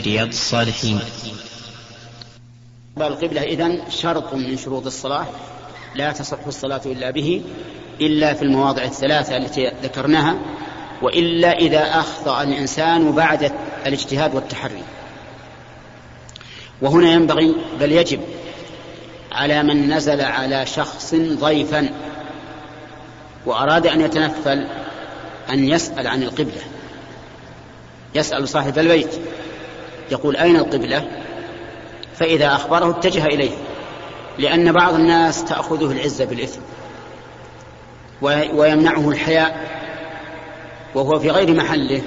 رياض الصالحين. القبلة. إذن شرط من شروط الصلاة لا تصح الصلاة إلا به إلا في المواضع الثلاثة التي ذكرناها وإلا إذا أخطأ الإنسان بعد الاجتهاد والتحري. وهنا ينبغي بل يجب على من نزل على شخص ضيفا وأراد أن يتنفل أن يسأل عن القبلة. يسأل صاحب البيت. يقول أين القبلة؟ فإذا أخبره اتجه إليه لأن بعض الناس تأخذه العزة بالإثم ويمنعه الحياء وهو في غير محله.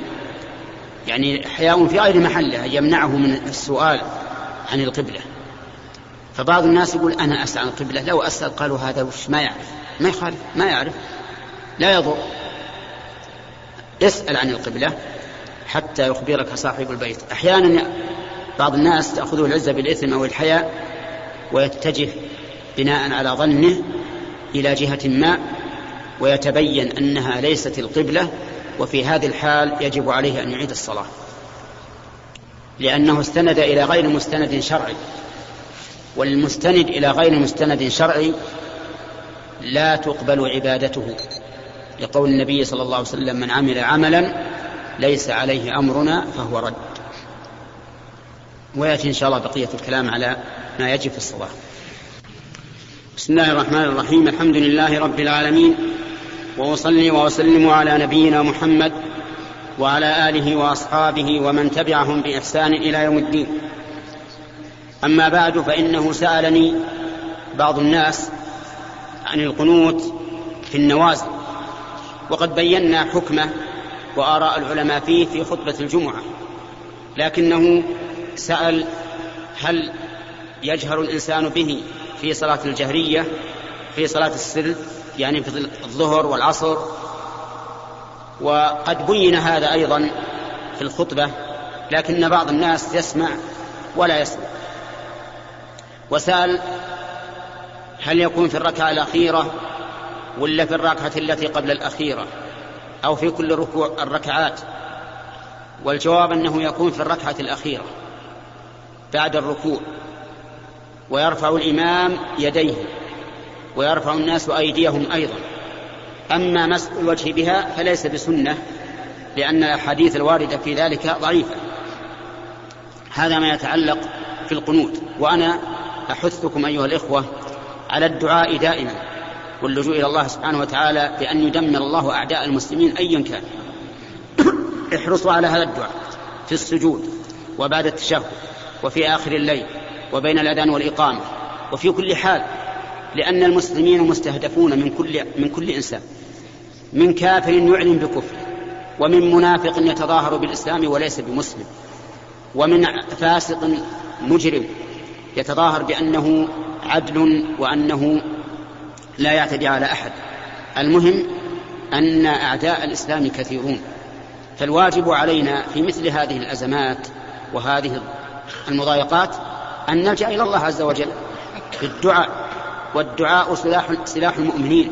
يعني حياء في غير محله يمنعه من السؤال عن القبلة. فبعض الناس يقول أنا أسأل عن القبلة لو أسأل قالوا هذا وش؟ ما يعرف ما يخالف ما يعرف لا يضر. اسأل عن القبلة. حتى يخبرك صاحب البيت. أحيانا بعض الناس تأخذه العزة بالإثم أو الحياء ويتجه بناء على ظنه إلى جهة ما ويتبين أنها ليست القبلة وفي هذه الحال يجب عليه أن يعيد الصلاة. لأنه استند إلى غير مستند شرعي. والمستند إلى غير مستند شرعي لا تقبل عبادته. لقول النبي صلى الله عليه وسلم من عمل عملا ليس عليه أمرنا فهو رد. ويأتي إن شاء الله بقية الكلام على ما يجب في الصلاة. بسم الله الرحمن الرحيم. الحمد لله رب العالمين. وأصلي وأسلم على نبينا محمد وعلى آله وأصحابه ومن تبعهم بإحسان إلى يوم الدين. أما بعد فإنه سألني بعض الناس عن القنوت في النوازل. وقد بينا حكمه وآراء العلماء فيه في خطبة الجمعة. لكنه سأل هل يجهر الإنسان به في صلاة الجهرية في صلاة السر يعني في الظهر والعصر. وقد بين هذا أيضا في الخطبة لكن بعض الناس يسمع ولا يسمع. وسأل هل يكون في الركعة الأخيرة ولا في الركعة التي قبل الأخيرة. أو في كل ركوع الركعات والجواب أنه يكون في الركعة الأخيرة بعد الركوع ويرفع الإمام يديه ويرفع الناس أيديهم أيضا. أما مسح الوجه بها فليس بسنة لأن الأحاديث الواردة في ذلك ضعيفة. هذا ما يتعلق في القنوت. وأنا أحثكم أيها الإخوة على الدعاء دائما. واللجوء إلى الله سبحانه وتعالى بأن يدمر الله أعداء المسلمين أيا كان. احرصوا على هذا الدعاء في السجود وبعد التشهد وفي آخر الليل وبين الأذان والإقامة وفي كل حال لأن المسلمين مستهدفون من كل من كل إنسان من كافر يعلن بكفره ومن منافق يتظاهر بالإسلام وليس بمسلم ومن فاسق مجرم يتظاهر بأنه عدل وأنه لا يعتدي على أحد. المهم أن أعداء الإسلام كثيرون. فالواجب علينا في مثل هذه الأزمات وهذه المضايقات أن نلجأ إلى الله عز وجل بالدعاء والدعاء سلاح سلاح المؤمنين.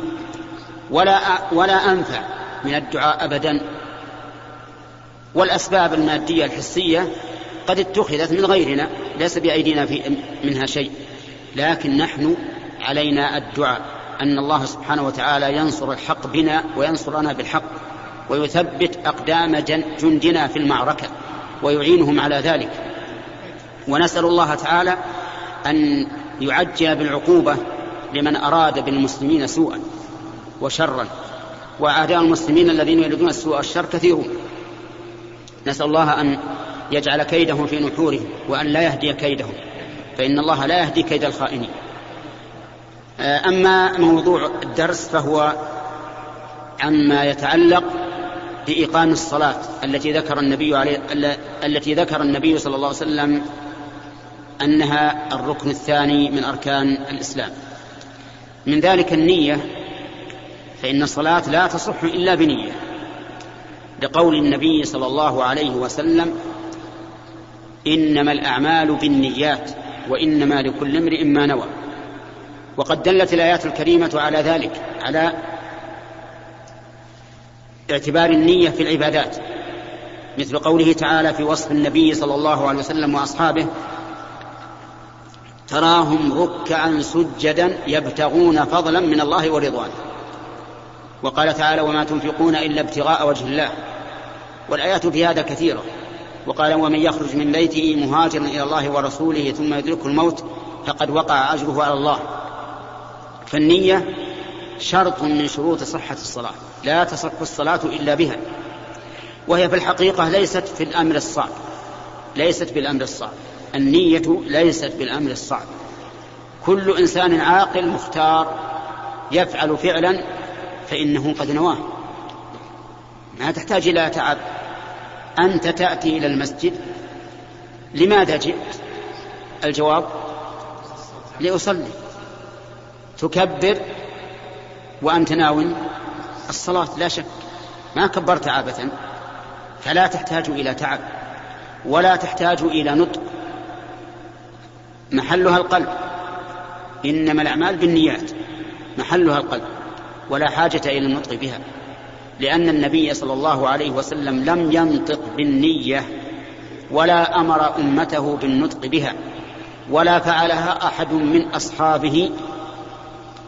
ولا ولا أنفع من الدعاء أبدا. والأسباب المادية الحسية قد اتخذت من غيرنا ليس بأيدينا في منها شيء. لكن نحن علينا الدعاء. أن الله سبحانه وتعالى ينصر الحق بنا وينصرنا بالحق ويثبت أقدام جندنا في المعركة ويعينهم على ذلك. ونسأل الله تعالى أن يعجل بالعقوبة لمن أراد بالمسلمين سوءا وشرا. وأعداء المسلمين الذين يريدون السوء والشر كثيرون. نسأل الله أن يجعل كيدهم في نحورهم وأن لا يهدي كيدهم. فإن الله لا يهدي كيد الخائنين. أما موضوع الدرس فهو عما يتعلق بإقام الصلاة التي ذكر النبي عليه التي ذكر النبي صلى الله عليه وسلم أنها الركن الثاني من أركان الإسلام. من ذلك النية فإن الصلاة لا تصح إلا بنية لقول النبي صلى الله عليه وسلم إنما الأعمال بالنيات وإنما لكل امرئ ما نوى. وقد دلت الآيات الكريمة على ذلك على اعتبار النية في العبادات مثل قوله تعالى في وصف النبي صلى الله عليه وسلم وأصحابه تراهم ركعا سجدا يبتغون فضلا من الله ورضوانه وقال تعالى وما تنفقون إلا ابتغاء وجه الله والآيات في هذا كثيرة. وقال ومن يخرج من بيته مهاجرا إلى الله ورسوله ثم يدركه الموت فقد وقع أجره على الله فالنية شرط من شروط صحة الصلاة لا تصح الصلاة إلا بها. وهي في الحقيقة ليست في الأمر الصعب ليست بالأمر الصعب. النية ليست بالأمر الصعب. كل إنسان عاقل مختار يفعل فعلا فإنه قد نواه. ما تحتاج إلى تعب. أنت تأتي إلى المسجد لماذا جئت؟ الجواب لأصلي. تكبر وأنت ناو الصلاة لا شك ما كبرت عابة فلا تحتاج إلى تعب ولا تحتاج إلى نطق. محلها القلب. إنما الأعمال بالنيات. محلها القلب. ولا حاجة إلى النطق بها. لأن النبي صلى الله عليه وسلم لم ينطق بالنية ولا أمر أمته بالنطق بها ولا فعلها أحد من أصحابه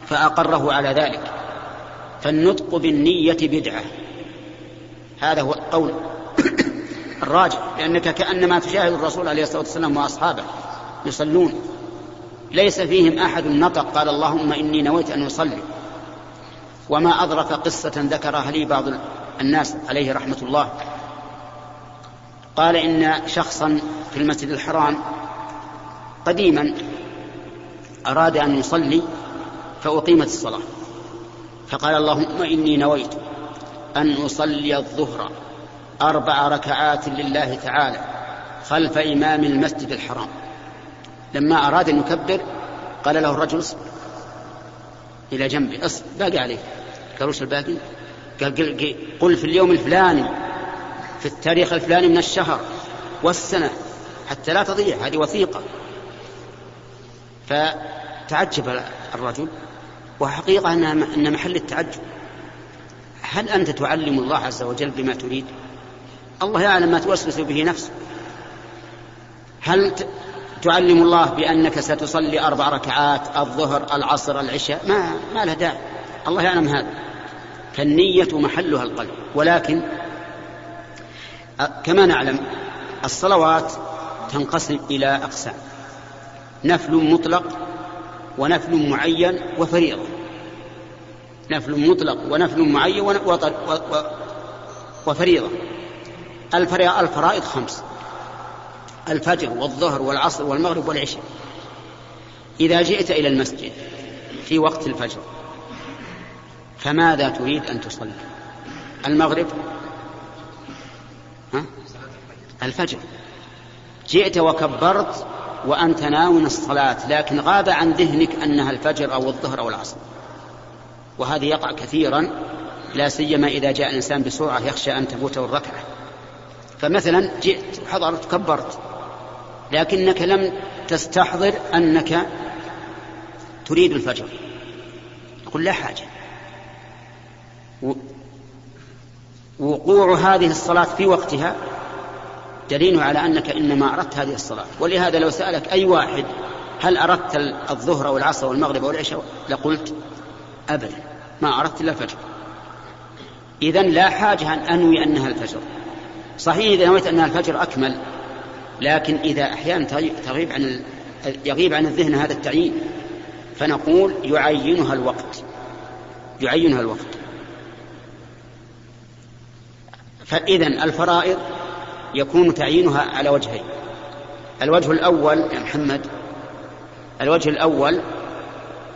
فأقره على ذلك. فالنطق بالنية بدعة. هذا هو القول الراجح لأنك كأنما تشاهد الرسول عليه الصلاة والسلام وأصحابه يصلون. ليس فيهم أحد نطق قال اللهم إني نويت أن أصلي. وما أظرف قصة ذكرها لي بعض الناس عليه رحمة الله. قال إن شخصا في المسجد الحرام قديما أراد أن يصلي فأقيمت الصلاة. فقال اللهم إني نويت أن أصلي الظهر أربع ركعات لله تعالى خلف إمام المسجد الحرام. لما أراد أن يكبر قال له الرجل اصبر. إلى جنبي. اصبر. باقي عليك. قال وش الباقي؟ قال قل في اليوم الفلاني في التاريخ الفلاني من الشهر والسنة حتى لا تضيع هذه وثيقة. فتعجب الرجل وحقيقة أن محل التعجب. هل أنت تعلم الله عز وجل بما تريد؟ الله يعلم ما توسوس به نفسك. هل تعلم الله بأنك ستصلي أربع ركعات الظهر العصر العشاء؟ ما, ما له داعي. الله يعلم هذا. فالنية محلها القلب. ولكن كما نعلم الصلوات تنقسم إلى أقسام. نفل مطلق ونفل معين وفريضة. نفل مطلق ونفل معين وفريضة. الفرائض خمس. الفجر والظهر والعصر والمغرب والعشاء. إذا جئت إلى المسجد في وقت الفجر فماذا تريد أن تصلي؟ المغرب؟ ها؟ الفجر. جئت وكبرت وأنت ناون الصلاة لكن غاب عن ذهنك أنها الفجر أو الظهر أو العصر. وهذا يقع كثيرا لا سيما إذا جاء الإنسان بسرعة يخشى أن تفوته الركعة فمثلا جئت وحضرت كبرت لكنك لم تستحضر أنك تريد الفجر. يقول لا حاجة. وقوع هذه الصلاة في وقتها دليل على أنك إنما أردت هذه الصلاة. ولهذا لو سألك أي واحد هل أردت الظهر أو العصر والمغرب أو العشاء لقلت أبدا ما أردت إلا الفجر. إذا لا حاجة أن أنوي أنها الفجر. صحيح إذا نويت أنها الفجر أكمل لكن إذا أحيانا تغيب عن يغيب عن الذهن هذا التعيين فنقول يعينها الوقت. يعينها الوقت. فإذا الفرائض يكون تعيينها على وجهين. الوجه الأول يا محمد الوجه الأول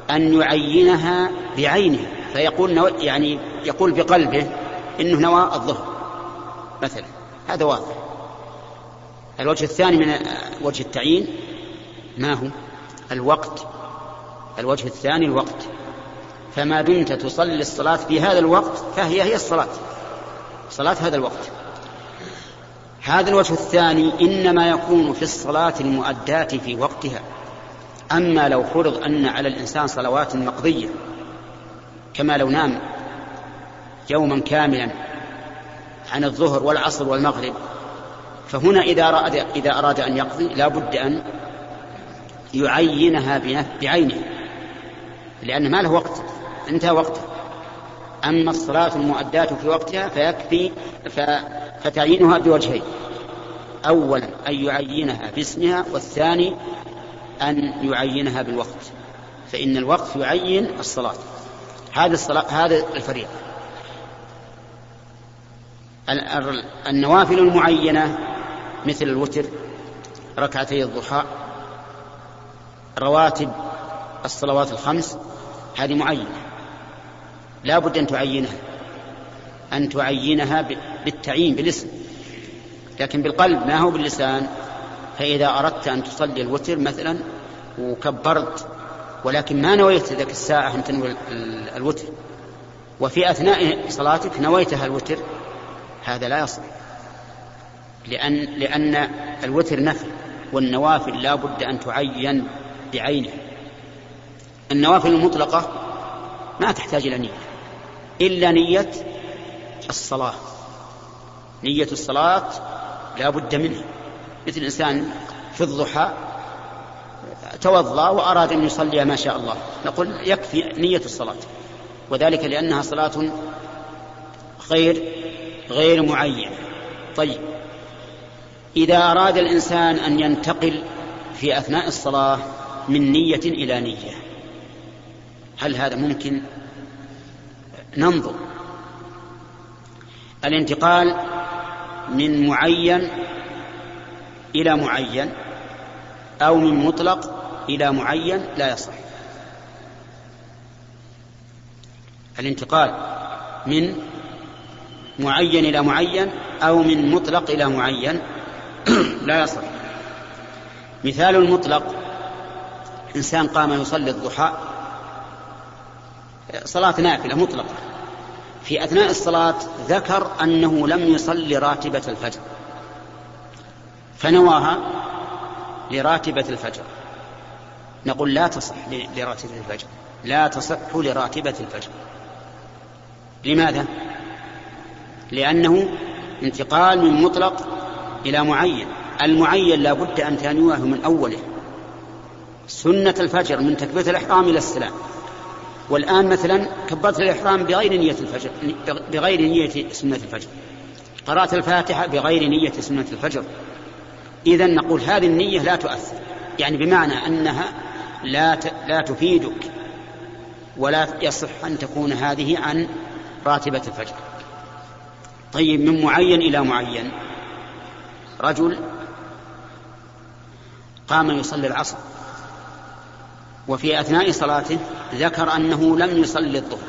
أن يعينها بعينها فيقول نو... يعني يقول بقلبه إنه نوى الظهر مثلا. هذا واضح. الوجه الثاني من وجه التعيين ما هو؟ الوقت. الوجه الثاني الوقت. فما دمت تصلي الصلاة في هذا الوقت فهي هي الصلاة. صلاة هذا الوقت. هذا الوجه الثاني إنما يكون في الصلاة المؤداة في وقتها. أما لو فرض أن على الإنسان صلوات مقضية كما لو نام يوما كاملا عن الظهر والعصر والمغرب فهنا إذا أراد, إذا أراد أن يقضي لا بد أن يعينها بعينه لأن ما له وقت انتهى وقته. أما الصلاة المؤداة في وقتها فيكفي فتعيينها بوجهين. أولا أن يعينها باسمها والثاني أن يعينها بالوقت. فإن الوقت يعين الصلاة. هذه الصلاة هذا الفريق النوافل المعينة مثل الوتر ركعتي الضحى رواتب الصلوات الخمس هذه معينة. لا بد أن تعينها أن تعينها بالتعيين بالاسم لكن بالقلب ما هو باللسان؟ فإذا أردت أن تصلي الوتر مثلا وكبرت ولكن ما نويت ذاك الساعة أن تنوي الوتر وفي أثناء صلاتك نويتها الوتر هذا لا يصح لأن, لأن الوتر نفل والنوافل لا بد أن تعين بعينها النوافل المطلقة ما تحتاج إلى نية. إلا نية الصلاة. نية الصلاة لا بد منها. مثل إنسان في الضحى توضأ وأراد أن يصلي ما شاء الله. نقول يكفي نية الصلاة. وذلك لأنها صلاة غير غير معين طيب. إذا أراد الإنسان أن ينتقل في أثناء الصلاة من نية إلى نية هل هذا ممكن؟ ننظر. الانتقال من معين إلى معين أو من مطلق إلى معين لا يصح. الانتقال من معين إلى معين أو من مطلق إلى معين لا يصح. مثال المطلق إنسان قام يصلي الضحى صلاة نافلة مطلقة. في أثناء الصلاة ذكر أنه لم يصلي راتبة الفجر. فنواها لراتبة الفجر. نقول لا تصح لراتبة الفجر. لا تصح لراتبة الفجر. لماذا؟ لأنه انتقال من مطلق إلى معين. المعين لا بد أن تنويه من أوله. سنة الفجر من تكبيرة الإحرام إلى السلام. والآن مثلا كبرت الإحرام بغير نية الفجر بغير نية سنة الفجر. قرأت الفاتحة بغير نية سنة الفجر. إذا نقول هذه النية لا تؤثر. يعني بمعنى أنها لا لا تفيدك ولا يصح أن تكون هذه عن راتبة الفجر. طيب من معين إلى معين. رجل قام يصلي العصر. وفي أثناء صلاته ذكر أنه لم يصلي الظهر.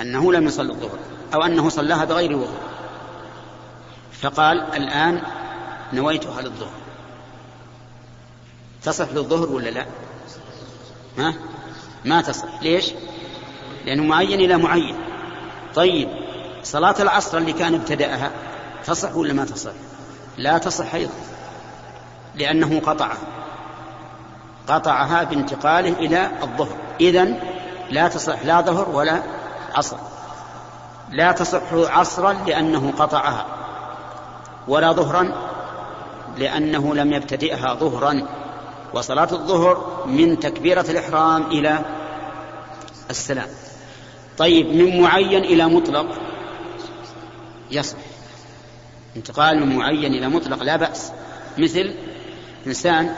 أنه لم يصلي الظهر أو أنه صلاها بغير وضوء. فقال الآن نويتها للظهر تصح للظهر ولا لا؟ ها؟ ما تصح. ليش؟ لأنه معين إلى معين. طيب صلاة العصر اللي كان ابتدأها تصح ولا ما تصح؟ لا تصح أيضا لأنه قطعها. قطعها بانتقاله إلى الظهر. إذن لا تصح لا ظهر ولا عصر. لا تصح عصرا لأنه قطعها ولا ظهرا لأنه لم يبتدئها ظهرا. وصلاة الظهر من تكبيرة الإحرام إلى السلام. طيب من معين إلى مطلق؟ يصح. انتقال من معين إلى مطلق لا بأس. مثل إنسان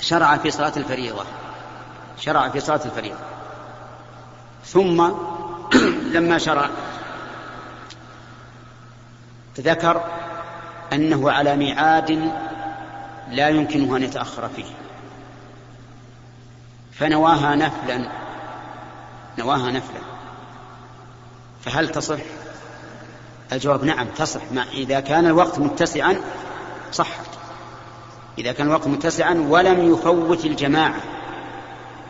شرع في صلاة الفريضة. شرع في صلاة الفريضة. ثم لما شرع ذكر أنه على ميعاد لا يمكنه أن يتأخر فيه. فنواها نفلا نواها نفلا. فهل تصح؟ الجواب نعم تصح ما إذا كان الوقت متسعا صحت إذا كان الوقت متسعا ولم يفوت الجماعة.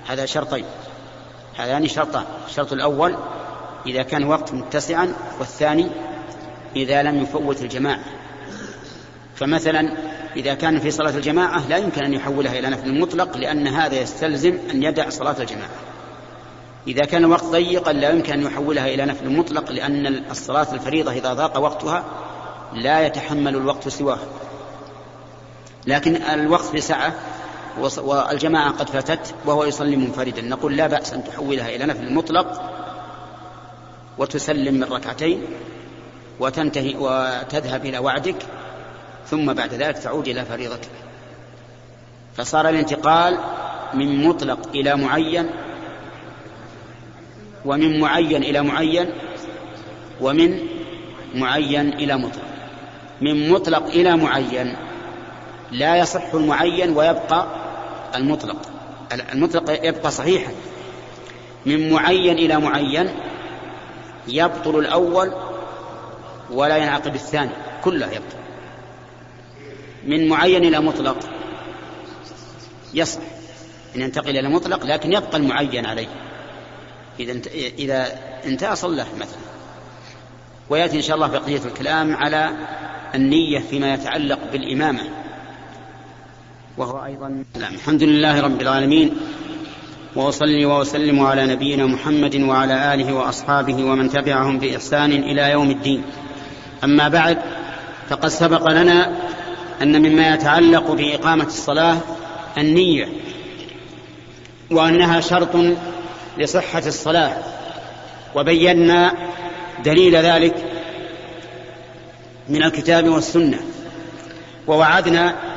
هذا شرطين. هذان شرطان. الشرط الأول إذا كان الوقت متسعا والثاني إذا لم يفوت الجماعة. فمثلا إذا كان في صلاة الجماعة لا يمكن أن يحولها إلى نفل مطلق لأن هذا يستلزم أن يدع صلاة الجماعة. إذا كان الوقت ضيقا لا يمكن أن يحولها إلى نفل مطلق لأن الصلاة الفريضة إذا ضاق وقتها لا يتحمل الوقت سواه لكن الوقت بسعة والجماعة قد فاتت وهو يصلي منفردا. نقول لا بأس أن تحولها إلى نفل مطلق وتسلم من ركعتين وتنتهي وتذهب إلى وعدك ثم بعد ذلك تعود إلى فريضتك. فصار الانتقال من مطلق إلى معين ومن معين إلى معين ومن معين إلى مطلق. من مطلق إلى معين. لا يصح المعين ويبقى المطلق. المطلق يبقى صحيحا. من معين إلى معين يبطل الأول ولا ينعقد الثاني. كله يبطل. من معين إلى مطلق يصح. أن ينتقل إلى مطلق لكن يبقى المعين عليه. إذا إذا انتهى صلى مثلا. ويأتي إن شاء الله بقية الكلام على النية فيما يتعلق بالإمامة. وهو أيضا الحمد لله رب العالمين وأصلي وأسلم على نبينا محمد وعلى آله وأصحابه ومن تبعهم بإحسان إلى يوم الدين. أما بعد فقد سبق لنا أن مما يتعلق بإقامة الصلاة النية وأنها شرط لصحة الصلاة وبينا دليل ذلك من الكتاب والسنة ووعدنا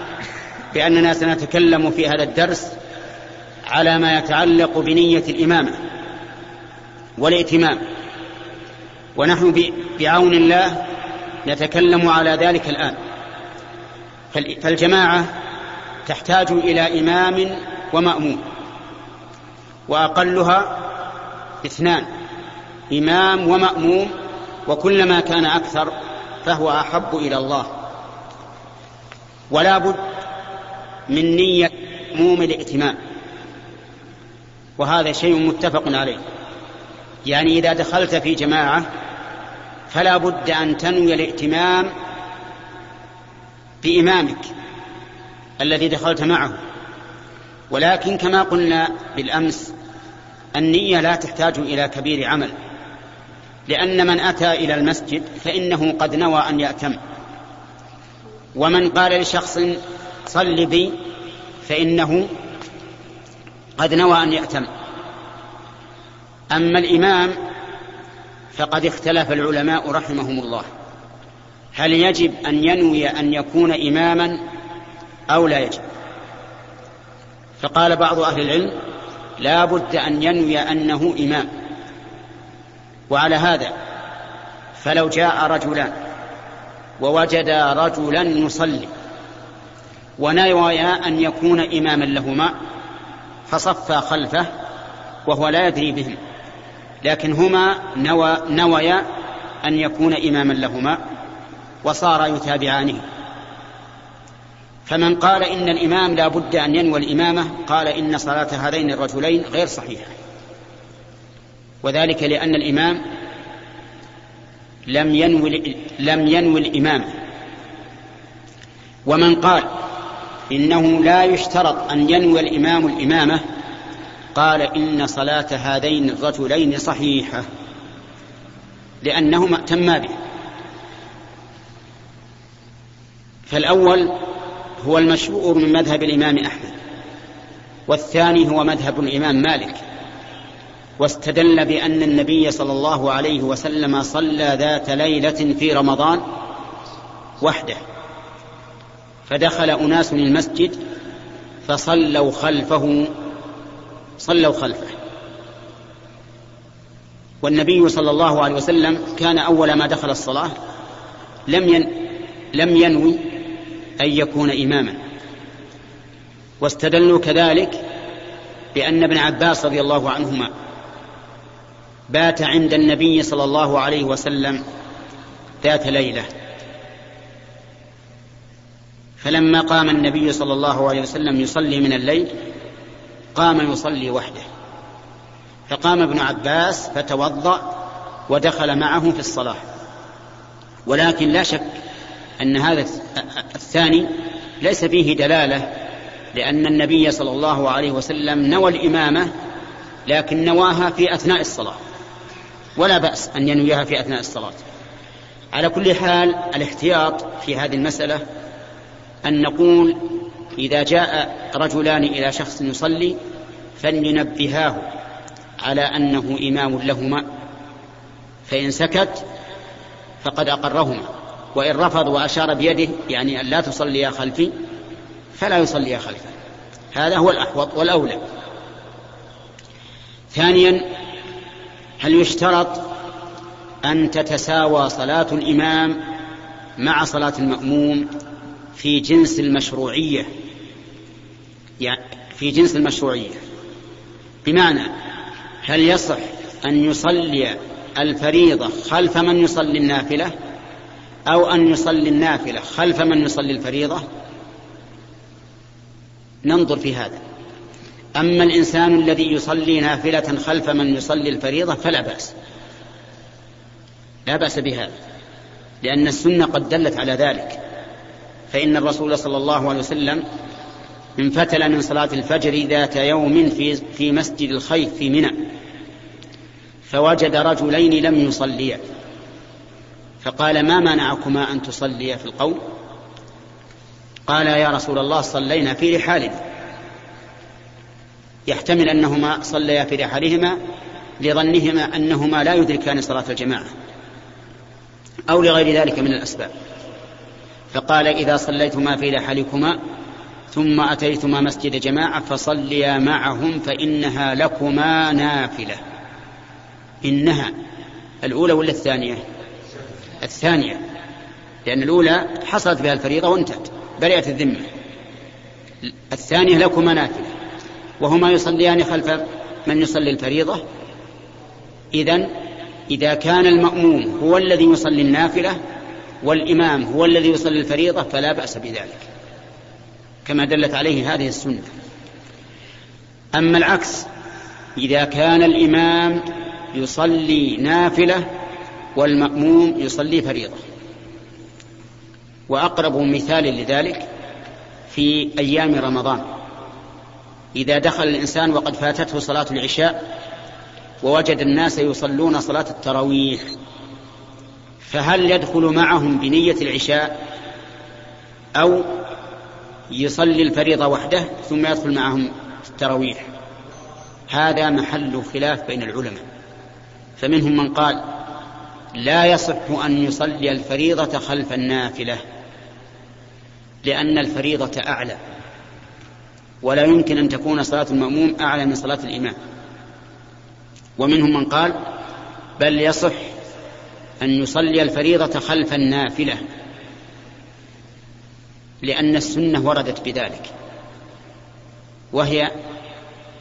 بأننا سنتكلم في هذا الدرس على ما يتعلق بنية الإمامة والائتمام. ونحن بعون الله نتكلم على ذلك الآن. فالجماعة تحتاج إلى إمام ومأموم. وأقلها اثنان إمام ومأموم وكلما كان أكثر فهو أحب إلى الله. ولا بد من نية مأموم الائتمام وهذا شيء متفق عليه. يعني إذا دخلت في جماعة فلا بد أن تنوي الائتمام بإمامك الذي دخلت معه. ولكن كما قلنا بالأمس النية لا تحتاج إلى كبير عمل. لأن من أتى إلى المسجد فإنه قد نوى أن يأتم. ومن قال لشخص صل بي فإنه قد نوى أن يأتم. أما الإمام فقد اختلف العلماء رحمهم الله. هل يجب أن ينوي أن يكون إماما أو لا يجب؟ فقال بعض أهل العلم لا بد أن ينوي أنه إمام. وعلى هذا فلو جاء رجلان ووجدا رجلا يصلي ونويا أن يكون إماما لهما فصفا خلفه وهو لا يدري بهم. لكن هما نوى نويا أن يكون إماما لهما وصار يتابعانه. فمن قال إن الإمام لا بد أن ينوى الإمامة قال إن صلاة هذين الرجلين غير صحيحة. وذلك لأن الإمام لم ينوي لم ينوي الإمامة. ومن قال إنه لا يشترط أن ينوي الإمام الإمامة. قال إن صلاة هذين الرجلين صحيحة لأنهما تما به. فالأول هو المشهور من مذهب الإمام أحمد والثاني هو مذهب الإمام مالك. واستدل بأن النبي صلى الله عليه وسلم صلى ذات ليلة في رمضان وحده. فدخل أناس المسجد فصلوا خلفه صلوا خلفه. والنبي صلى الله عليه وسلم كان أول ما دخل الصلاة لم ين لم ينوي أن يكون إماما. واستدلوا كذلك بأن ابن عباس رضي الله عنهما بات عند النبي صلى الله عليه وسلم ذات ليلة. فلما قام النبي صلى الله عليه وسلم يصلي من الليل قام يصلي وحده. فقام ابن عباس فتوضأ ودخل معه في الصلاة. ولكن لا شك أن هذا الثاني ليس فيه دلالة لأن النبي صلى الله عليه وسلم نوى الإمامة لكن نواها في أثناء الصلاة. ولا بأس أن ينويها في أثناء الصلاة. على كل حال الاحتياط في هذه المسألة أن نقول إذا جاء رجلان إلى شخص يصلي فلننبهاه على أنه إمام لهما فإن سكت فقد أقرهما وإن رفض وأشار بيده يعني أن لا تصليا خلفي فلا يصلي خلفه هذا هو الأحوط والأولى. ثانيا هل يشترط أن تتساوى صلاة الإمام مع صلاة المأموم؟ في جنس المشروعية. يعني في جنس المشروعية. بمعنى هل يصح أن يصلي الفريضة خلف من يصلي النافلة أو أن يصلي النافلة خلف من يصلي الفريضة؟ ننظر في هذا. أما الإنسان الذي يصلي نافلة خلف من يصلي الفريضة فلا بأس. لا بأس بهذا لأن السنة قد دلت على ذلك. فإن الرسول صلى الله عليه وسلم انفتل من صلاة الفجر ذات يوم في, في مسجد الخيف في منى. فوجد رجلين لم يصليا. فقال ما منعكما أن تصليا في القوم؟ قال يا رسول الله صلينا في رحالنا. يحتمل أنهما صليا في رحالهما لظنهما أنهما لا يدركان صلاة الجماعة أو لغير ذلك من الأسباب. فقال إذا صليتما في رحالكما ثم أتيتما مسجد جماعة فصليا معهم فإنها لكما نافلة. إنها الأولى ولا الثانية؟ الثانية. لأن الأولى حصلت بها الفريضة وانتهت برئت الذمة. الثانية لكما نافلة. وهما يصليان خلف من يصلي الفريضة. إذا إذا كان المأموم هو الذي يصلي النافلة والإمام هو الذي يصلي الفريضة فلا بأس بذلك كما دلت عليه هذه السنة. أما العكس إذا كان الإمام يصلي نافلة والمأموم يصلي فريضة. وأقرب مثال لذلك في أيام رمضان إذا دخل الإنسان وقد فاتته صلاة العشاء ووجد الناس يصلون صلاة التراويح فهل يدخل معهم بنية العشاء أو يصلي الفريضة وحده ثم يدخل معهم التراويح؟ هذا محل خلاف بين العلماء. فمنهم من قال لا يصح أن يصلي الفريضة خلف النافلة لأن الفريضة أعلى ولا يمكن أن تكون صلاة المأموم أعلى من صلاة الإمام. ومنهم من قال بل يصح أن يصلي الفريضة خلف النافلة لأن السنة وردت بذلك. وهي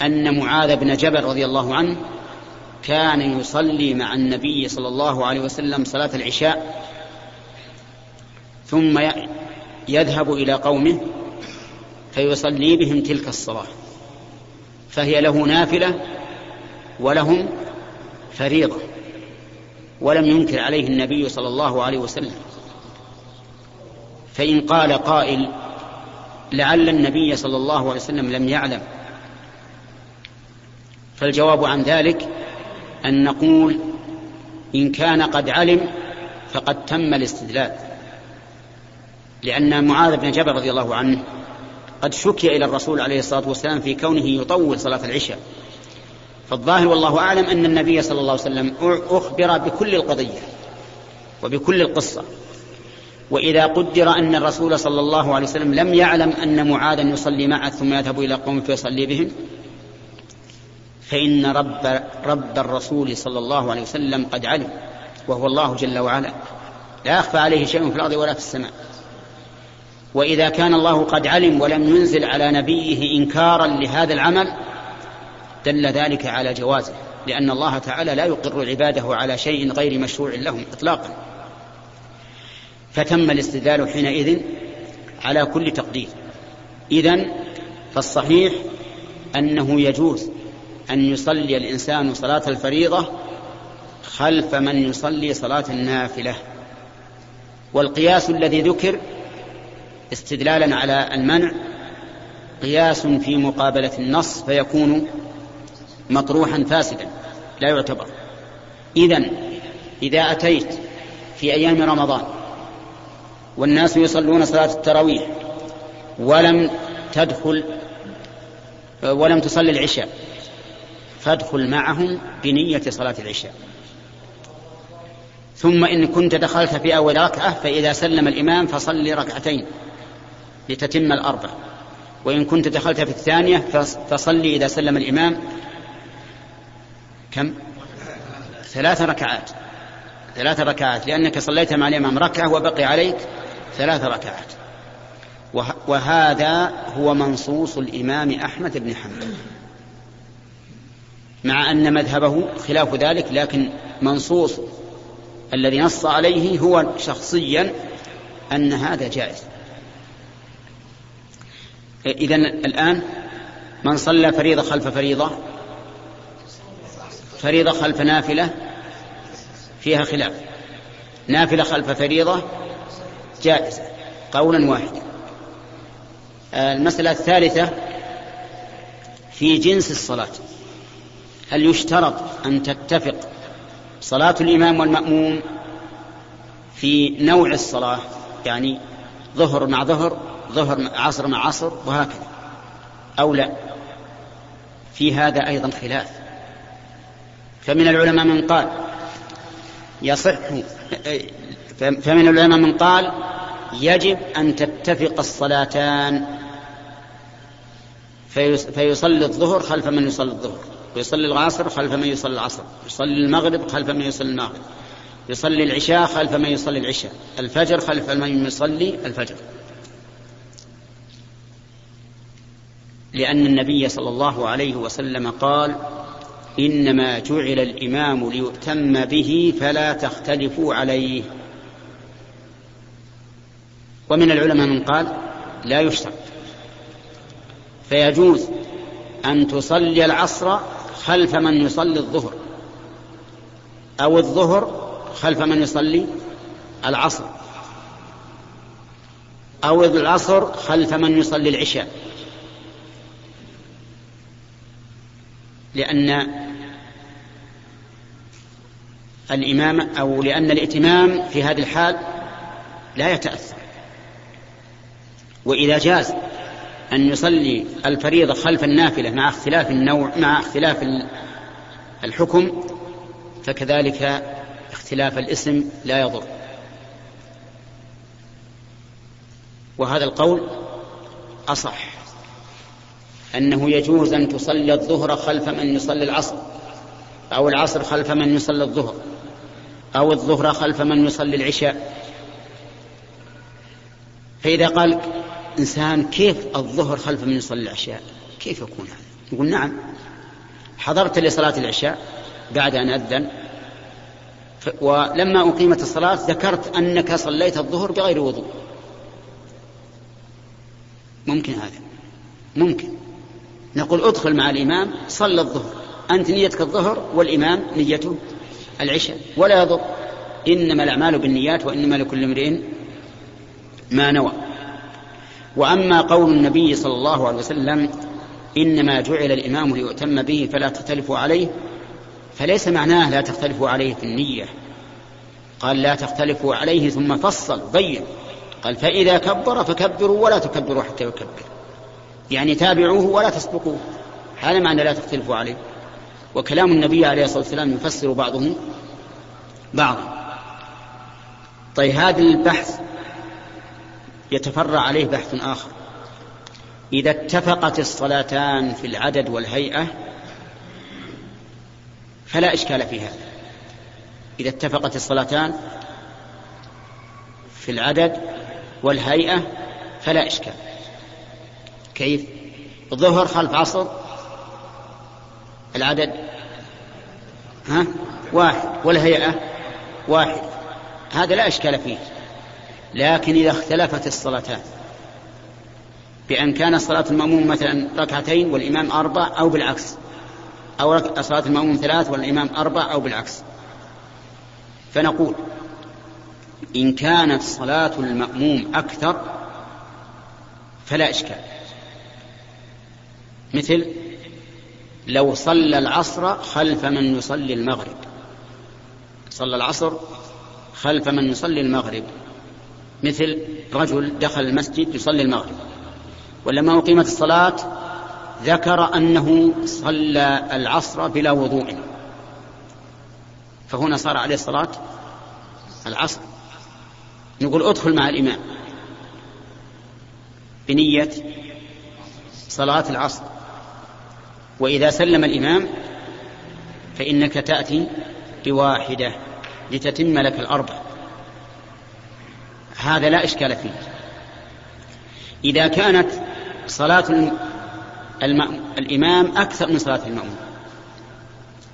أن معاذ بن جبل رضي الله عنه كان يصلي مع النبي صلى الله عليه وسلم صلاة العشاء ثم يذهب إلى قومه فيصلي بهم تلك الصلاة. فهي له نافلة ولهم فريضة. ولم ينكر عليه النبي صلى الله عليه وسلم. فإن قال قائل لعل النبي صلى الله عليه وسلم لم يعلم. فالجواب عن ذلك أن نقول إن كان قد علم فقد تم الاستدلال. لأن معاذ بن جبل رضي الله عنه قد شكي إلى الرسول عليه الصلاة والسلام في كونه يطول صلاة العشاء. فالظاهر والله أعلم أن النبي صلى الله عليه وسلم أخبر بكل القضية وبكل القصة. وإذا قدر أن الرسول صلى الله عليه وسلم لم يعلم أن معاذا يصلي معه ثم يذهب إلى قوم فيصلي بهم فإن رب, رب الرسول صلى الله عليه وسلم قد علم وهو الله جل وعلا. لا يخفى عليه شيء في الأرض ولا في السماء. وإذا كان الله قد علم ولم ينزل على نبيه إنكارا لهذا العمل دل ذلك على جوازه لأن الله تعالى لا يقر عباده على شيء غير مشروع لهم إطلاقا. فتم الاستدلال حينئذ على كل تقدير. إذن فالصحيح أنه يجوز أن يصلي الإنسان صلاة الفريضة خلف من يصلي صلاة النافلة. والقياس الذي ذكر استدلالا على المنع قياس في مقابلة النص فيكون مطروحا فاسدا لا يعتبر. إذا إذا أتيت في أيام رمضان والناس يصلون صلاة التراويح ولم تدخل ولم تصلي العشاء فادخل معهم بنية صلاة العشاء. ثم إن كنت دخلت في أول ركعة فإذا سلم الإمام فصلي ركعتين لتتم الأربع. وإن كنت دخلت في الثانية فصلي إذا سلم الإمام كم؟ ثلاث ركعات. ثلاث ركعات. لأنك صليت مع الإمام ركعة وبقي عليك ثلاث ركعات. وهذا هو منصوص الإمام أحمد بن حنبل. مع أن مذهبه خلاف ذلك لكن منصوص الذي نص عليه هو شخصيا أن هذا جائز. إذا الآن من صلى فريضة خلف فريضة فريضة خلف نافلة فيها خلاف. نافلة خلف فريضة جائزة قولا واحدا. المسألة الثالثة في جنس الصلاة. هل يشترط أن تتفق صلاة الإمام والمأموم في نوع الصلاة؟ يعني ظهر مع ظهر ظهر عصر مع عصر وهكذا. أو لا؟ في هذا أيضا خلاف. فمن العلماء من قال يصح فمن العلماء من قال يجب أن تتفق الصلاتان. فيصلي الظهر خلف من يصلي الظهر ويصلي العصر خلف من يصلي العصر يصلي المغرب خلف من يصلي المغرب يصلي العشاء خلف من يصلي العشاء الفجر خلف من يصلي الفجر. لأن النبي صلى الله عليه وسلم قال إنما جعل الإمام ليؤتم به فلا تختلفوا عليه. ومن العلماء من قال لا يشترط فيجوز أن تصلي العصر خلف من يصلي الظهر أو الظهر خلف من يصلي العصر أو العصر خلف من يصلي العشاء. لأن الإمام أو لأن الائتمام في هذه الحال لا يتأثر. وإذا جاز أن يصلي الفريضة خلف النافلة مع اختلاف النوع مع اختلاف الحكم فكذلك اختلاف الاسم لا يضر. وهذا القول أصح أنه يجوز أن تصلي الظهر خلف من يصلي العصر أو العصر خلف من يصلي الظهر. أو الظهر خلف من يصلي العشاء. فإذا قال إنسان كيف الظهر خلف من يصلي العشاء؟ كيف يكون هذا؟ يقول نعم. حضرت لصلاة العشاء بعد أن أذن ولما أقيمت الصلاة ذكرت أنك صليت الظهر بغير وضوء. ممكن هذا؟ ممكن. نقول ادخل مع الإمام صلى الظهر. أنت نيتك الظهر والإمام نيته العشاء ولا يضر. إنما الأعمال بالنيات وإنما لكل امرئ ما نوى. وأما قول النبي صلى الله عليه وسلم إنما جعل الإمام ليؤتم به فلا تختلفوا عليه فليس معناه لا تختلفوا عليه في النية. قال لا تختلفوا عليه ثم فصل بين. قال فإذا كبر فكبروا ولا تكبروا حتى يكبر. يعني تابعوه ولا تسبقوه. هذا معنى لا تختلفوا عليه. وكلام النبي عليه الصلاة والسلام يفسر بعضه بعضا. طيب هذا البحث يتفرع عليه بحث آخر. إذا اتفقت الصلاتان في العدد والهيئة فلا إشكال في هذا. إذا اتفقت الصلاتان في العدد والهيئة فلا إشكال. كيف؟ ظهر خلف عصر العدد ها؟ واحد. والهيئة واحد. هذا لا إشكال فيه. لكن إذا اختلفت الصلاتان بأن كان صلاة المأموم مثلا ركعتين والإمام أربع أو بالعكس أو صلاة المأموم ثلاث والإمام أربع أو بالعكس. فنقول إن كانت صلاة المأموم أكثر فلا إشكال. مثل لو صلى العصر خلف من يصلي المغرب. صلى العصر خلف من يصلي المغرب. مثل رجل دخل المسجد يصلي المغرب. ولما أقيمت الصلاة؟ ذكر أنه صلى العصر بلا وضوء. فهنا صار عليه الصلاة العصر. نقول ادخل مع الإمام بنية صلاة العصر. وإذا سلم الإمام فإنك تأتي بواحدة لتتم لك الأربع. هذا لا إشكال فيه. إذا كانت صلاة الإمام أكثر من صلاة المأموم.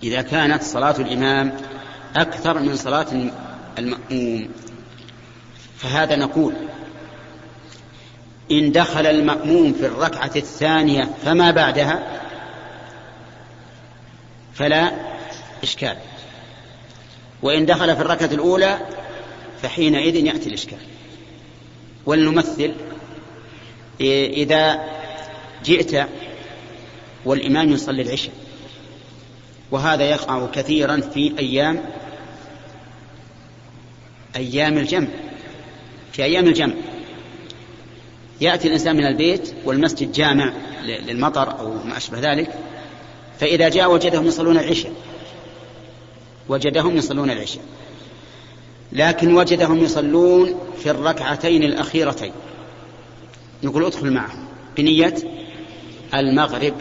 إذا كانت صلاة الإمام أكثر من صلاة المأموم. فهذا نقول إن دخل المأموم في الركعة الثانية فما بعدها؟ فلا إشكال. وإن دخل في الركعة الأولى فحينئذ يأتي الإشكال. ولنمثل إذا جئت والإمام يصلي العشاء وهذا يقع كثيرا في أيام أيام الجمع. في أيام الجمع يأتي الإنسان من البيت والمسجد جامع للمطر أو ما أشبه ذلك فإذا جاء وجدهم يصلون العشاء. وجدهم يصلون العشاء. لكن وجدهم يصلون في الركعتين الأخيرتين. نقول ادخل معهم. بنية المغرب.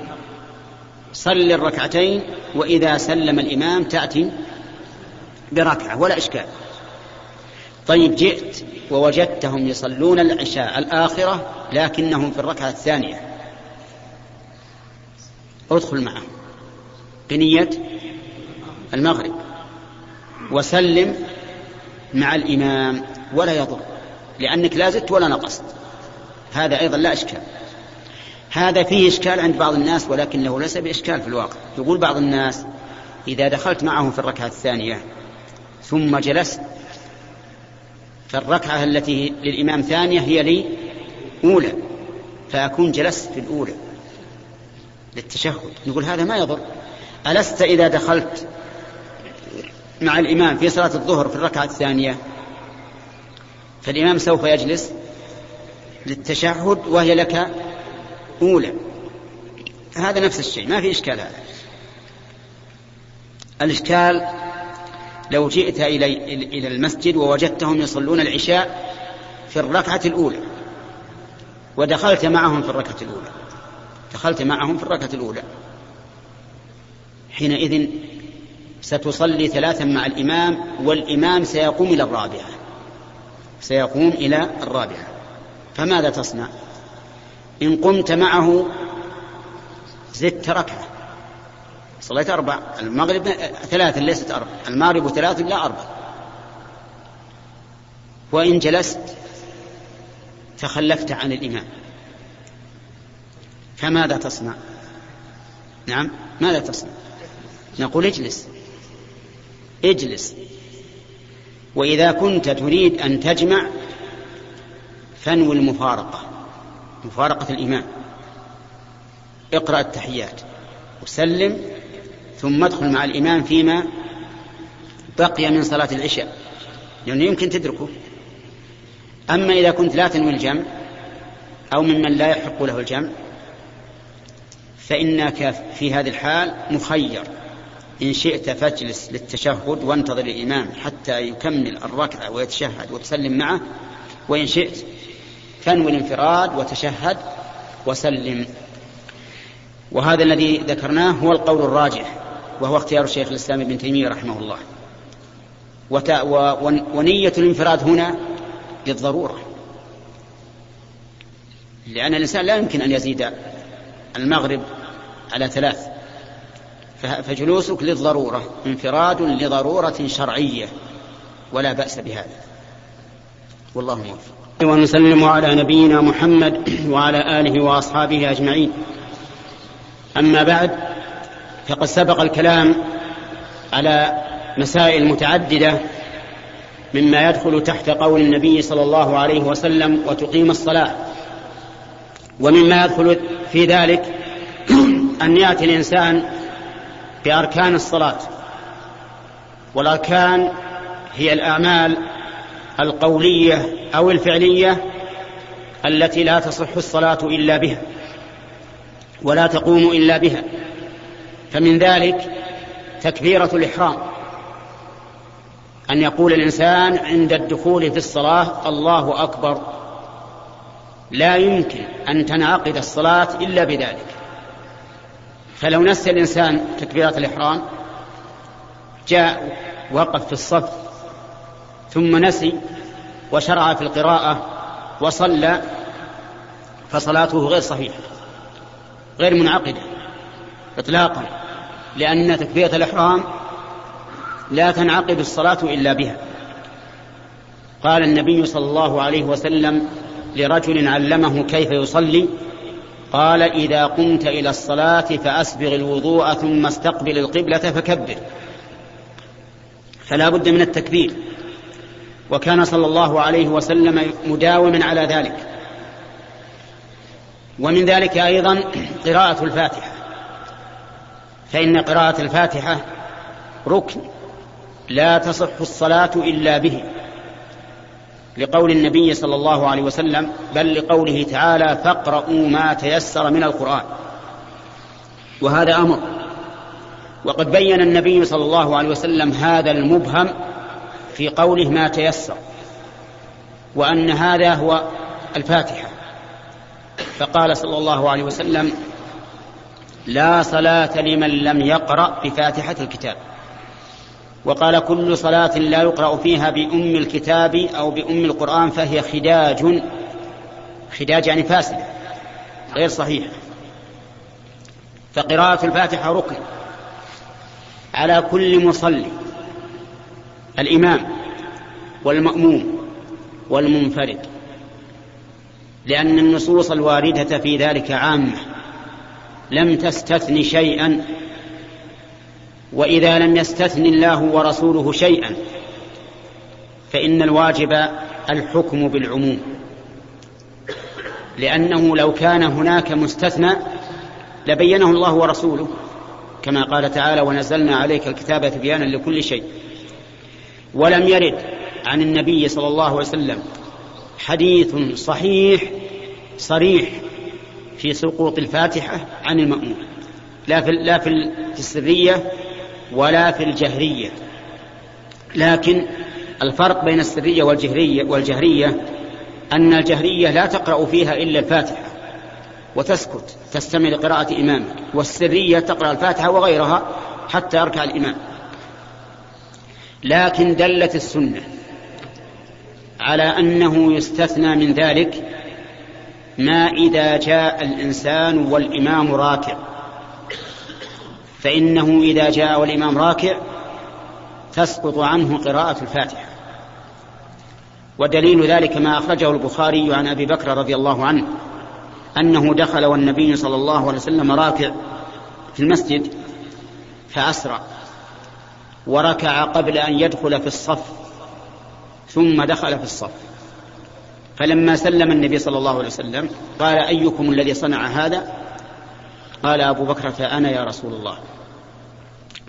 صل الركعتين وإذا سلم الإمام تأتي بركعة ولا إشكال. طيب جئت ووجدتهم يصلون العشاء الآخرة لكنهم في الركعة الثانية. ادخل معهم. بنية المغرب. وسلم مع الإمام ولا يضر لأنك لا زدت ولا نقصت. هذا أيضا لا إشكال. هذا فيه إشكال عند بعض الناس ولكنه ليس بإشكال في الواقع. يقول بعض الناس إذا دخلت معهم في الركعة الثانية ثم جلست فالركعة التي للإمام ثانية هي لي أولى فأكون جلست في الأولى للتشهد. نقول هذا ما يضر. ألست إذا دخلت مع الإمام في صلاة الظهر في الركعة الثانية؟ فالإمام سوف يجلس للتشهد وهي لك أولى. هذا نفس الشيء ما في إشكال هذا. الإشكال لو جئت إلى إلى المسجد ووجدتهم يصلون العشاء في الركعة الأولى ودخلت معهم في الركعة الأولى. دخلت معهم في الركعة الأولى. حينئذ ستصلي ثلاثا مع الإمام والإمام سيقوم إلى الرابعة. سيقوم إلى الرابعة. فماذا تصنع؟ إن قمت معه زدت ركعة. صليت أربع المغرب ثلاثة ليست أربع. المغرب ثلاث لا أربع. وإن جلست تخلفت عن الإمام. فماذا تصنع؟ نعم ماذا تصنع؟ نقول اجلس. اجلس. وإذا كنت تريد أن تجمع فانوي المفارقة مفارقة الإمام اقرأ التحيات وسلم ثم ادخل مع الإمام فيما بقي من صلاة العشاء. لأنه يمكن تدركه. أما إذا كنت لا تنوي الجمع أو ممن لا يحق له الجمع فإنك في هذه الحال مخير. إن شئت فاجلس للتشهد وانتظر الإمام حتى يكمل الركعة ويتشهد وتسلم معه. وإن شئت فانوي الانفراد وتشهد وسلم. وهذا الذي ذكرناه هو القول الراجح وهو اختيار الشيخ الإسلام ابن تيمية رحمه الله. ونية الانفراد هنا للضرورة. لأن الإنسان لا يمكن أن يزيد المغرب على ثلاث. فجلوسك للضرورة انفراد لضرورة شرعية ولا بأس بهذا. والله موفق. ونسلم على نبينا محمد وعلى آله وأصحابه أجمعين. أما بعد فقد سبق الكلام على مسائل متعددة مما يدخل تحت قول النبي صلى الله عليه وسلم وتقيم الصلاة. ومما يدخل في ذلك أن يأتي الإنسان بأركان الصلاة والأركان هي الأعمال القولية أو الفعلية التي لا تصح الصلاة إلا بها ولا تقوم إلا بها. فمن ذلك تكبيرة الإحرام أن يقول الإنسان عند الدخول في الصلاة الله أكبر لا يمكن أن تنعقد الصلاة إلا بذلك. فلو نسي الإنسان تكبيرة الإحرام جاء وقف في الصف ثم نسي وشرع في القراءة وصلى فصلاته غير صحيحة غير منعقدة إطلاقا لأن تكبيرة الإحرام لا تنعقد الصلاة إلا بها. قال النبي صلى الله عليه وسلم لرجل علمه كيف يصلي قال إذا قمت إلى الصلاة فأسبغ الوضوء ثم استقبل القبلة فكبر. فلا بد من التكبير. وكان صلى الله عليه وسلم مداوما على ذلك. ومن ذلك أيضا قراءة الفاتحة. فإن قراءة الفاتحة ركن لا تصح الصلاة إلا به. لقول النبي صلى الله عليه وسلم بل لقوله تعالى فاقرؤوا ما تيسر من القرآن. وهذا أمر. وقد بين النبي صلى الله عليه وسلم هذا المبهم في قوله ما تيسر وأن هذا هو الفاتحة. فقال صلى الله عليه وسلم لا صلاة لمن لم يقرأ بفاتحة الكتاب. وقال كل صلاة لا يقرأ فيها بأم الكتاب أو بأم القرآن فهي خداج خداج يعني فاسدة غير صحيحة فقراءة الفاتحة ركن على كل مصلي الإمام والمأموم والمنفرد لأن النصوص الواردة في ذلك عامة لم تستثن شيئا وإذا لم يستثن الله ورسوله شيئا فإن الواجب الحكم بالعموم. لأنه لو كان هناك مستثنى لبينه الله ورسوله كما قال تعالى ونزلنا عليك الكتاب تبيانا لكل شيء ولم يرد عن النبي صلى الله عليه وسلم حديث صحيح صريح في سقوط الفاتحة عن المأمون. لا في لا في السرية ولا في الجهرية. لكن الفرق بين السرية والجهرية والجهرية أن الجهرية لا تقرأ فيها إلا الفاتحة وتسكت تستمع لقراءة إمامك والسرية تقرأ الفاتحة وغيرها حتى يركع الإمام. لكن دلت السنة على أنه يستثنى من ذلك ما إذا جاء الإنسان والإمام راكع. فإنه إذا جاء والإمام راكع تسقط عنه قراءة الفاتحة. ودليل ذلك ما أخرجه البخاري عن أبي بكر رضي الله عنه أنه دخل والنبي صلى الله عليه وسلم راكع في المسجد فأسرع وركع قبل أن يدخل في الصف ثم دخل في الصف. فلما سلم النبي صلى الله عليه وسلم قال أيكم الذي صنع هذا؟ قال أبو بكرة أنا يا رسول الله.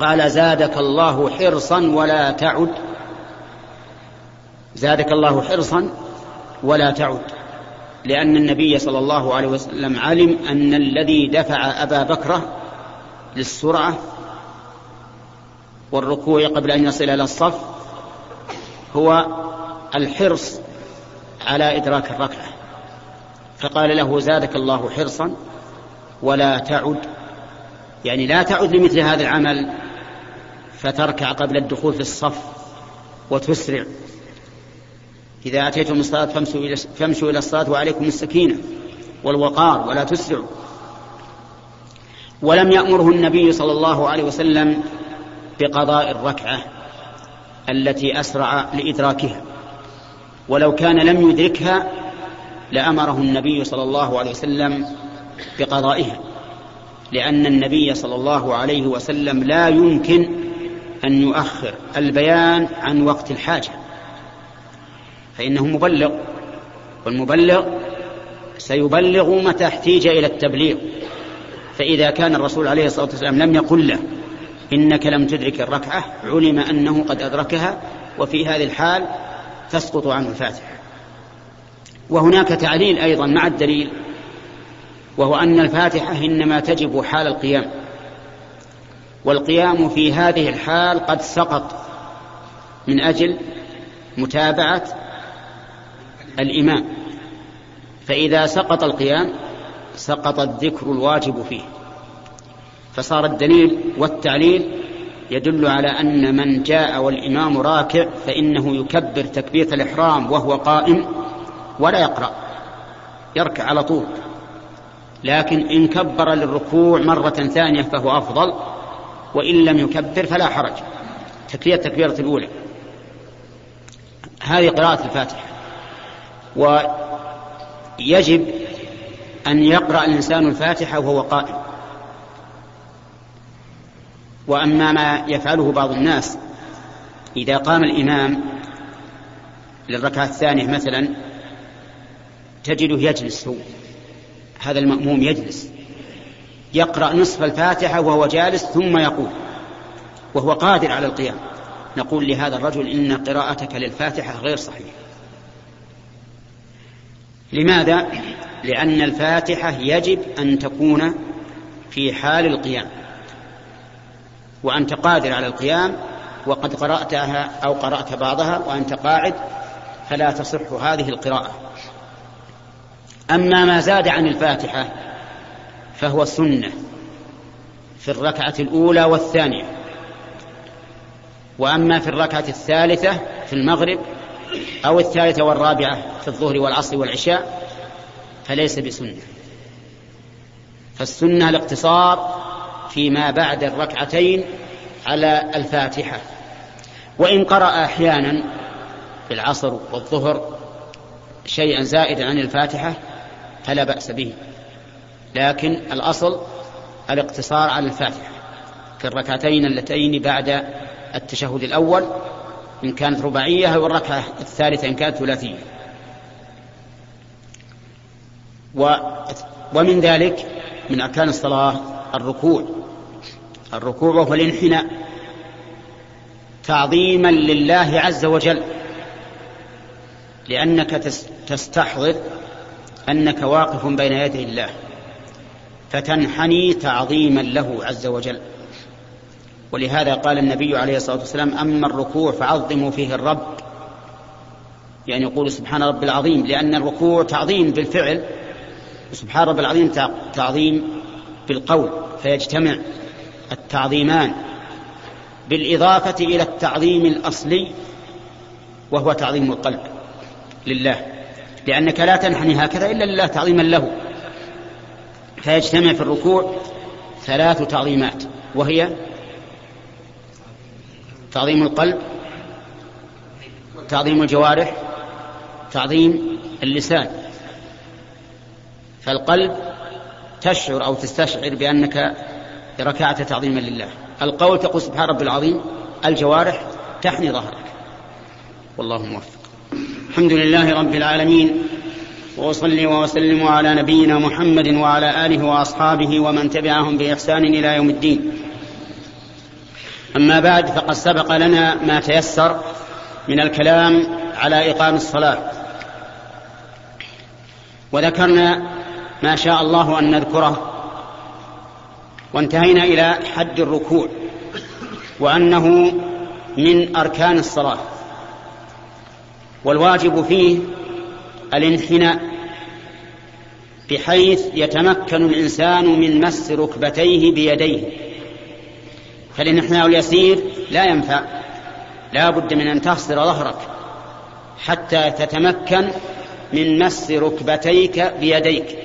قال زادك الله حرصا ولا تعد. زادك الله حرصا ولا تعد. لأن النبي صلى الله عليه وسلم علم أن الذي دفع أبا بكرة للسرعة والركوع قبل أن يصل إلى الصف هو الحرص على إدراك الركعة. فقال له زادك الله حرصا ولا تعد يعني لا تعد لمثل هذا العمل فتركع قبل الدخول في الصف وتسرع. إذا أتيتم الصلاة فامشوا إلى, إلى الصلاة وعليكم السكينة والوقار ولا تسرعوا. ولم يأمره النبي صلى الله عليه وسلم بقضاء الركعة التي أسرع لإدراكها. ولو كان لم يدركها لأمره النبي صلى الله عليه وسلم بقضائها لأن النبي صلى الله عليه وسلم لا يمكن أن يؤخر البيان عن وقت الحاجة فإنه مبلغ والمبلغ سيبلغ متى احتيج إلى التبليغ فإذا كان الرسول عليه الصلاة والسلام لم يقل له إنك لم تدرك الركعة علم أنه قد أدركها وفي هذه الحال تسقط عنه الفاتحة. وهناك تعليل أيضا مع الدليل وهو أن الفاتحة إنما تجب حال القيام والقيام في هذه الحال قد سقط من أجل متابعة الإمام فإذا سقط القيام سقط الذكر الواجب فيه فصار الدليل والتعليل يدل على أن من جاء والإمام راكع فإنه يكبر تكبيرة الإحرام وهو قائم ولا يقرأ يركع على طول. لكن إن كبر للركوع مرة ثانية فهو أفضل وإن لم يكبر فلا حرج. تكبيرة التكبيرة الأولى. هذه قراءة الفاتحة. ويجب أن يقرأ الإنسان الفاتحة وهو قائم. وأما ما يفعله بعض الناس إذا قام الإمام للركعة الثانية مثلا تجده يجلس هو. هذا المأموم يجلس يقرأ نصف الفاتحة وهو جالس ثم يقول وهو قادر على القيام نقول لهذا الرجل إن قراءتك للفاتحة غير صحيحة لماذا؟ لأن الفاتحة يجب أن تكون في حال القيام وأنت قادر على القيام وقد قرأتها أو قرأت بعضها وأنت قاعد فلا تصح هذه القراءة أما ما زاد عن الفاتحة فهو سنة في الركعة الأولى والثانية. وأما في الركعة الثالثة في المغرب أو الثالثة والرابعة في الظهر والعصر والعشاء فليس بسنة. فالسنة الاقتصار فيما بعد الركعتين على الفاتحة. وإن قرأ أحيانا في العصر والظهر شيئا زائدا عن الفاتحة فلا بأس به. لكن الأصل الاقتصار على الفاتحة. في الركعتين اللتين بعد التشهد الأول إن كانت رباعية والركعة الثالثة إن كانت ثلاثية. و ومن ذلك من أركان الصلاة الركوع. الركوع وهو الانحناء. تعظيما لله عز وجل. لأنك تستحضر أنك واقف بين يدي الله فتنحني تعظيما له عز وجل. ولهذا قال النبي عليه الصلاة والسلام أما الركوع فعظموا فيه الرب. يعني يقول سبحان رب العظيم لأن الركوع تعظيم بالفعل وسبحان رب العظيم تعظيم بالقول فيجتمع التعظيمان. بالإضافة إلى التعظيم الأصلي وهو تعظيم القلب لله. لأنك لا تنحني هكذا إلا لله تعظيما له. فيجتمع في الركوع ثلاث تعظيمات وهي تعظيم القلب تعظيم الجوارح تعظيم اللسان. فالقلب تشعر أو تستشعر بأنك ركعت تعظيما لله. القول تقول سبحان رب العظيم الجوارح تحني ظهرك. والله موفق. الحمد لله رب العالمين. وأصلي وأسلم على نبينا محمد وعلى آله وأصحابه ومن تبعهم بإحسان إلى يوم الدين. أما بعد فقد سبق لنا ما تيسر من الكلام على إقام الصلاة. وذكرنا ما شاء الله أن نذكره. وانتهينا إلى حد الركوع وأنه من أركان الصلاة. والواجب فيه الانحناء بحيث يتمكن الإنسان من مس ركبتيه بيديه. فالانحناء اليسير لا ينفع لا بد من أن تخسر ظهرك حتى تتمكن من مس ركبتيك بيديك.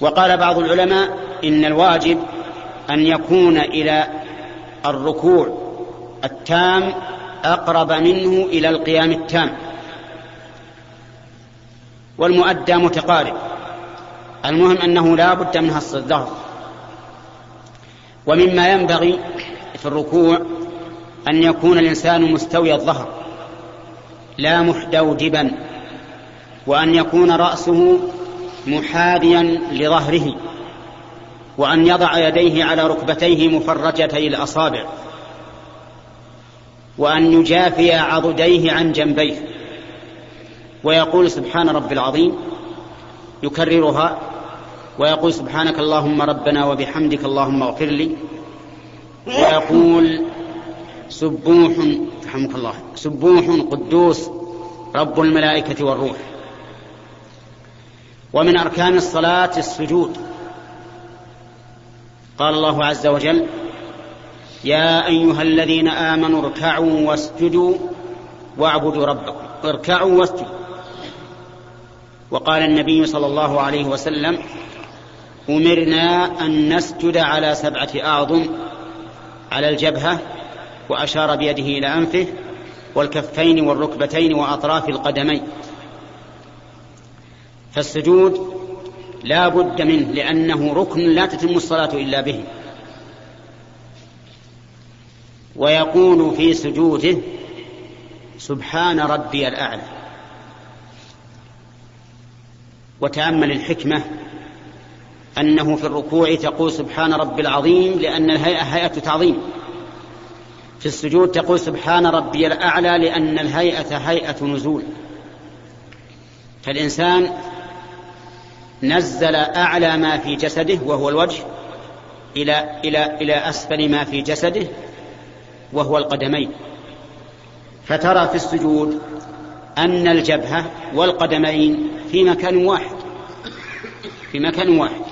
وقال بعض العلماء إن الواجب أن يكون إلى الركوع التام أقرب منه إلى القيام التام. والمؤدى متقارب. المهم أنه لا بد من هص الظهر. ومما ينبغي في الركوع أن يكون الإنسان مستوي الظهر لا محدودبا وأن يكون رأسه محاذيا لظهره وأن يضع يديه على ركبتيه مفرجتي الأصابع. وأن يجافي عضديه عن جنبيه. ويقول سبحان رب العظيم يكررها ويقول سبحانك اللهم ربنا وبحمدك اللهم اغفر لي. ويقول سبوح رحمك الله سبوح قدوس رب الملائكة والروح. ومن أركان الصلاة السجود. قال الله عز وجل يا أيها الذين آمنوا اركعوا واسجدوا واعبدوا ربكم. اركعوا واسجدوا. وقال النبي صلى الله عليه وسلم أمرنا أن نسجد على سبعة أعظم على الجبهة وأشار بيده إلى أنفه والكفين والركبتين وأطراف القدمين. فالسجود لا بد منه لأنه ركن لا تتم الصلاة إلا به. ويقول في سجوده سبحان ربي الأعلى. وتأمل الحكمة أنه في الركوع تقول سبحان ربي العظيم لأن الهيئة هيئة تعظيم. في السجود تقول سبحان ربي الأعلى لأن الهيئة هيئة نزول. فالإنسان نزل أعلى ما في جسده وهو الوجه إلى إلى إلى أسفل ما في جسده وهو القدمين. فترى في السجود أن الجبهة والقدمين في مكان واحد في مكان واحد.